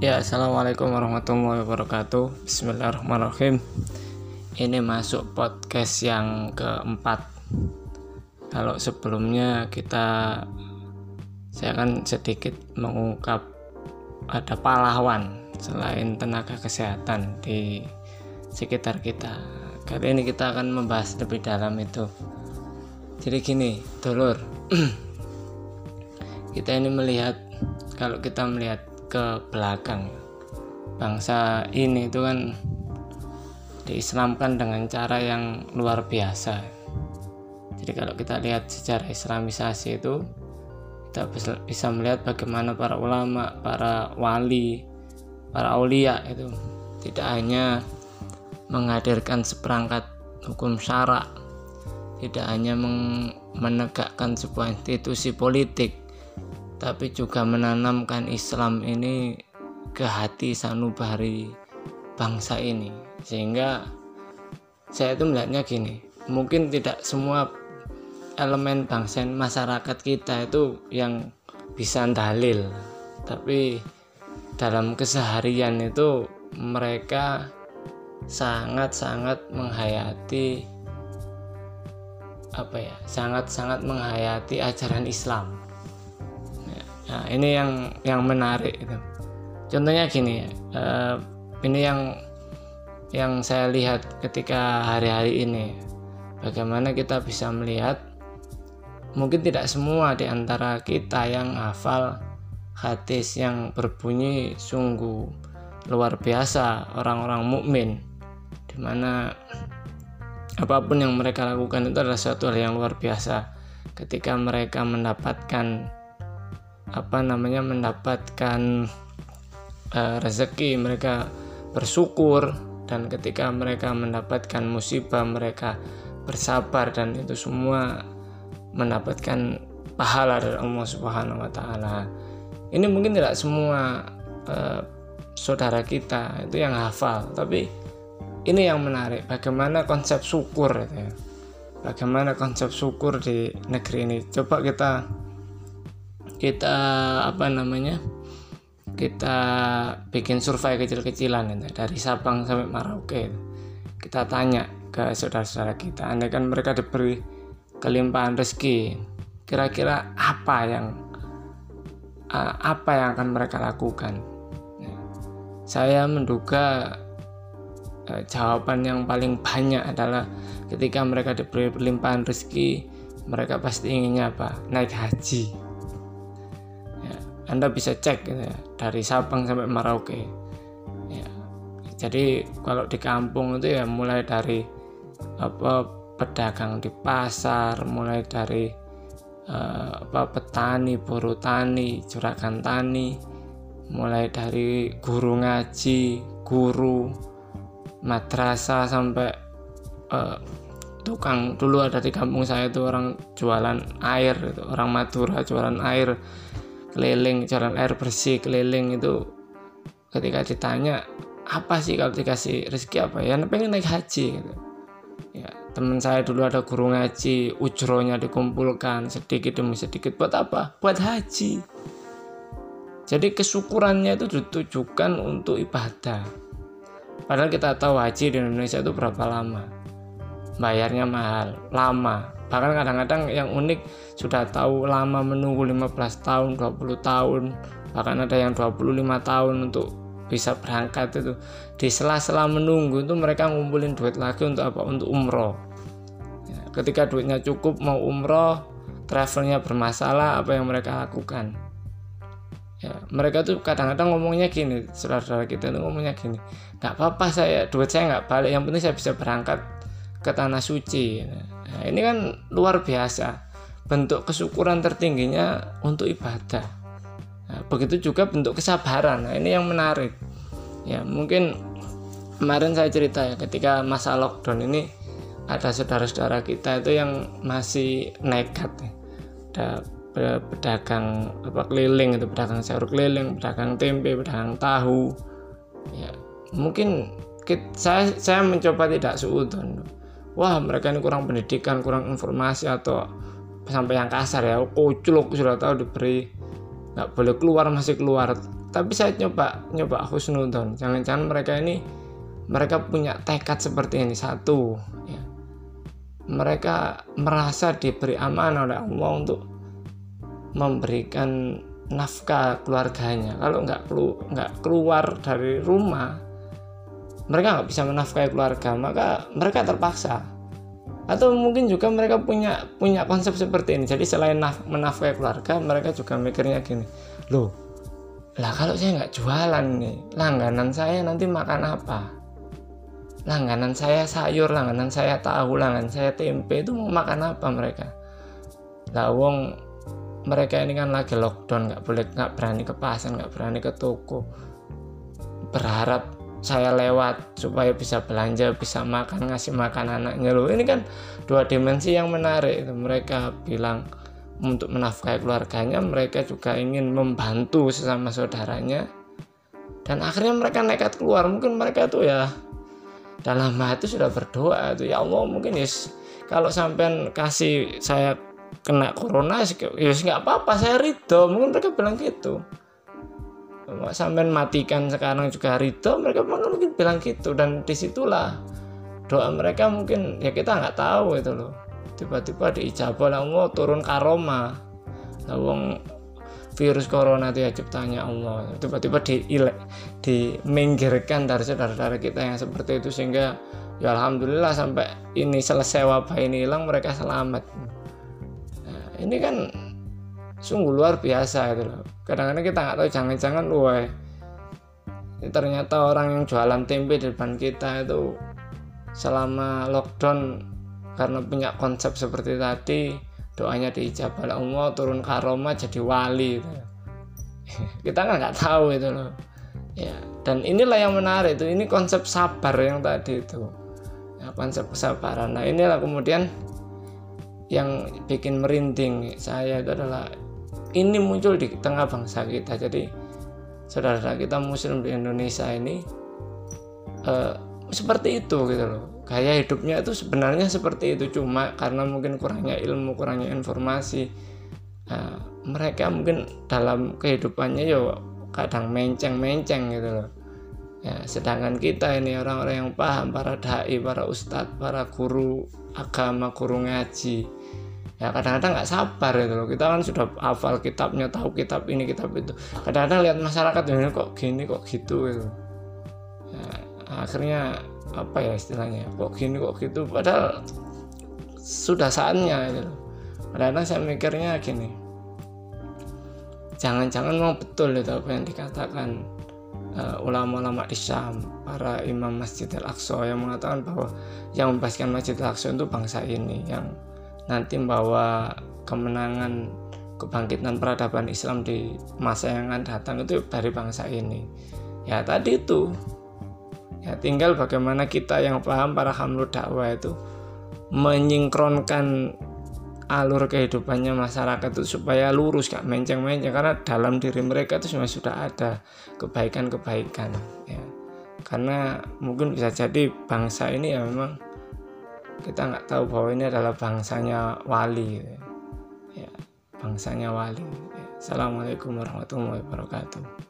Ya, assalamualaikum warahmatullahi wabarakatuh. Bismillahirrahmanirrahim. Ini masuk podcast yang keempat. Kalau sebelumnya kita, saya akan sedikit mengungkap ada pahlawan selain tenaga kesehatan di sekitar kita. Kali ini kita akan membahas lebih dalam itu. Jadi gini, dulur. kita ini melihat kalau kita melihat ke belakang. Bangsa ini itu kan diislamkan dengan cara yang luar biasa. Jadi kalau kita lihat sejarah islamisasi itu kita bisa melihat bagaimana para ulama para wali para aulia itu tidak hanya menghadirkan seperangkat hukum syara tidak hanya menegakkan sebuah institusi politik tapi juga menanamkan Islam ini ke hati sanubari bangsa ini. Sehingga saya itu melihatnya gini mungkin tidak semua elemen bangsa masyarakat kita itu yang bisa dalil tapi dalam keseharian itu mereka sangat-sangat menghayati apa ya sangat-sangat menghayati ajaran Islam Nah, ini yang yang menarik itu. Contohnya gini uh, ini yang yang saya lihat ketika hari-hari ini, bagaimana kita bisa melihat mungkin tidak semua di antara kita yang hafal hadis yang berbunyi sungguh luar biasa orang-orang mukmin. Di mana apa pun yang mereka lakukan itu adalah suatu hal yang luar biasa. Ketika mereka mendapatkan apa namanya mendapatkan uh, rezeki mereka bersyukur dan ketika mereka mendapatkan musibah mereka bersabar dan itu semua mendapatkan pahala dari Allah Subhanahu wa taala. Ini mungkin tidak semua uh, saudara kita itu yang hafal, tapi ini yang menarik bagaimana konsep syukur itu ya. Bagaimana konsep syukur di negeri ini. Coba kita kita apa namanya kita bikin survei kecil-kecilan ya, dari Sabang sampai Merauke kita tanya ke saudara-saudara kita andai kan mereka diberi kelimpahan rezeki kira-kira apa yang uh, apa yang akan mereka lakukan? Ya. saya menduga uh, jawaban yang paling banyak adalah ketika mereka diberi kelimpahan rezeki mereka pasti inginnya apa? Naik haji anda bisa cek gitu ya, dari Sabang sampai Merauke. Ya. Jadi kalau di kampung itu ya mulai dari apa pedagang di pasar, mulai dari uh, apa petani, buruh tani, juragan tani, mulai dari guru ngaji, guru madrasah sampai uh, tukang dulu ada di kampung saya itu orang jualan air itu orang Madura jualan air keliling jalan air bersih keliling itu ketika ditanya apa sih kalau dikasih rezeki apa? Ya pengen naik haji gitu. ya teman saya dulu ada guru ngaji ujronya dikumpulkan sedikit demi sedikit. Buat apa? Buat haji. Jadi kesyukurannya itu ditujukan untuk ibadah. Padahal kita tahu haji di Indonesia itu berapa lama bayarnya mahal lama. Bahkan kadang-kadang yang unik sudah tahu lama menunggu 15 tahun 20 tahun. Bahkan ada yang 25 tahun untuk bisa berangkat itu. Di sela-sela menunggu itu mereka ngumpulin duit lagi untuk apa? Untuk umroh. Ya, ketika duitnya cukup mau umroh travelnya bermasalah apa yang mereka lakukan? Ya mereka tuh kadang-kadang ngomongnya gini saudara-saudara kita itu ngomongnya gini nggak apa-apa saya duit saya nggak balik yang penting saya bisa berangkat ke tanah suci. Nah, ini kan luar biasa. Bentuk kesyukuran tertingginya untuk ibadah. Nah, begitu juga bentuk kesabaran. Nah, ini yang menarik. Ya mungkin kemarin saya cerita ya ketika masa lockdown ini ada saudara-saudara kita itu yang masih nekat ya. ada pedagang apa keliling itu pedagang sayur keliling pedagang tempe pedagang tahu. Ya mungkin kita, saya saya mencoba tidak suudon wah mereka ini kurang pendidikan kurang informasi atau sampai yang kasar ya. Kuculuk sudah tahu diberi. Nggak boleh keluar masih keluar. Tapi saya nyoba nyoba husnudon jangan-jangan mereka ini mereka punya tekad seperti ini. Satu ya. Mereka merasa diberi amanah oleh Allah untuk memberikan nafkah keluarganya. Kalau nggak kelu nggak keluar dari rumah mereka nggak bisa menafkahi keluarga maka mereka terpaksa. Atau mungkin juga mereka punya punya konsep seperti ini. Jadi selain naf menafkahi keluarga mereka juga mikirnya gini loh lah kalau saya nggak jualan nih langganan saya nanti makan apa? Langganan saya sayur langganan saya tahu langganan saya tempe itu mau makan apa mereka? Lah wong mereka ini kan lagi lockdown nggak boleh nggak berani ke pasar nggak berani ke toko. Berharap saya lewat supaya bisa belanja bisa makan ngasih makan anaknya. Loh ini kan dua dimensi yang menarik mereka bilang untuk menafkahi keluarganya mereka juga ingin membantu sesama saudaranya. Dan akhirnya mereka nekat keluar. Mungkin mereka tuh ya dalam hati sudah berdoa tuh ya Allah mungkin yes kalau sampai kasih saya kena corona ya nggak apa-apa saya ridho. Mungkin mereka bilang gitu sampai matikan sekarang juga ridho mereka mungkin bilang gitu. Dan di situlah doa mereka mungkin ya kita nggak tahu itu loh. Tiba-tiba diijabah lah Allah turun karoma. Lawang virus corona itu ya ciptanya Allah. Tiba-tiba di diminggirkan dari saudara-saudara kita yang seperti itu sehingga ya alhamdulillah sampai ini selesai wabah ini hilang mereka selamat. Ini kan sungguh luar biasa gitu loh. Kadang-kadang kita nggak tahu jangan-jangan wah ternyata orang yang jualan tempe di depan kita itu selama lockdown karena punya konsep seperti tadi doanya diijabah Allah turun karoma jadi wali gitu. kita kan nggak tahu itu loh. Ya dan inilah yang menarik itu ini konsep sabar yang tadi itu. Ya, konsep kesabaran. Nah inilah kemudian yang bikin merinding saya itu adalah ini muncul di tengah bangsa kita. Jadi saudara kita muslim di Indonesia ini uh, seperti itu gitu loh. Gaya hidupnya itu sebenarnya seperti itu. Cuma karena mungkin kurangnya ilmu kurangnya informasi uh, mereka mungkin dalam kehidupannya yo kadang menceng-menceng gitu loh. Ya sedangkan kita ini orang-orang yang paham para dai para ustadz para guru agama guru ngaji ya kadang-kadang nggak sabar itu loh. Kita kan sudah hafal kitabnya tahu kitab ini kitab itu. Kadang-kadang lihat masyarakat ini kok gini kok gitu? gitu. Ya, akhirnya apa ya istilahnya? Kok gini kok gitu? Padahal sudah saatnya gitu kadang-kadang saya mikirnya gini jangan-jangan memang betul itu apa yang dikatakan uh, ulama-ulama di Syam para imam Masjid Al-Aqsa yang mengatakan bahwa yang membebaskan Masjid Al-Aqsa itu bangsa ini yang nanti membawa kemenangan kebangkitan peradaban Islam di masa yang akan datang itu dari bangsa ini. Ya tadi itu. Ya tinggal bagaimana kita yang paham para hamlu dakwah itu menyingkronkan alur kehidupannya masyarakat itu supaya lurus gak menceng-menceng karena dalam diri mereka itu semua sudah ada kebaikan-kebaikan ya. Karena mungkin bisa jadi bangsa ini ya memang kita nggak tahu bahwa ini adalah bangsanya wali ya bangsanya wali ya. Assalamualaikum warahmatullahi wabarakatuh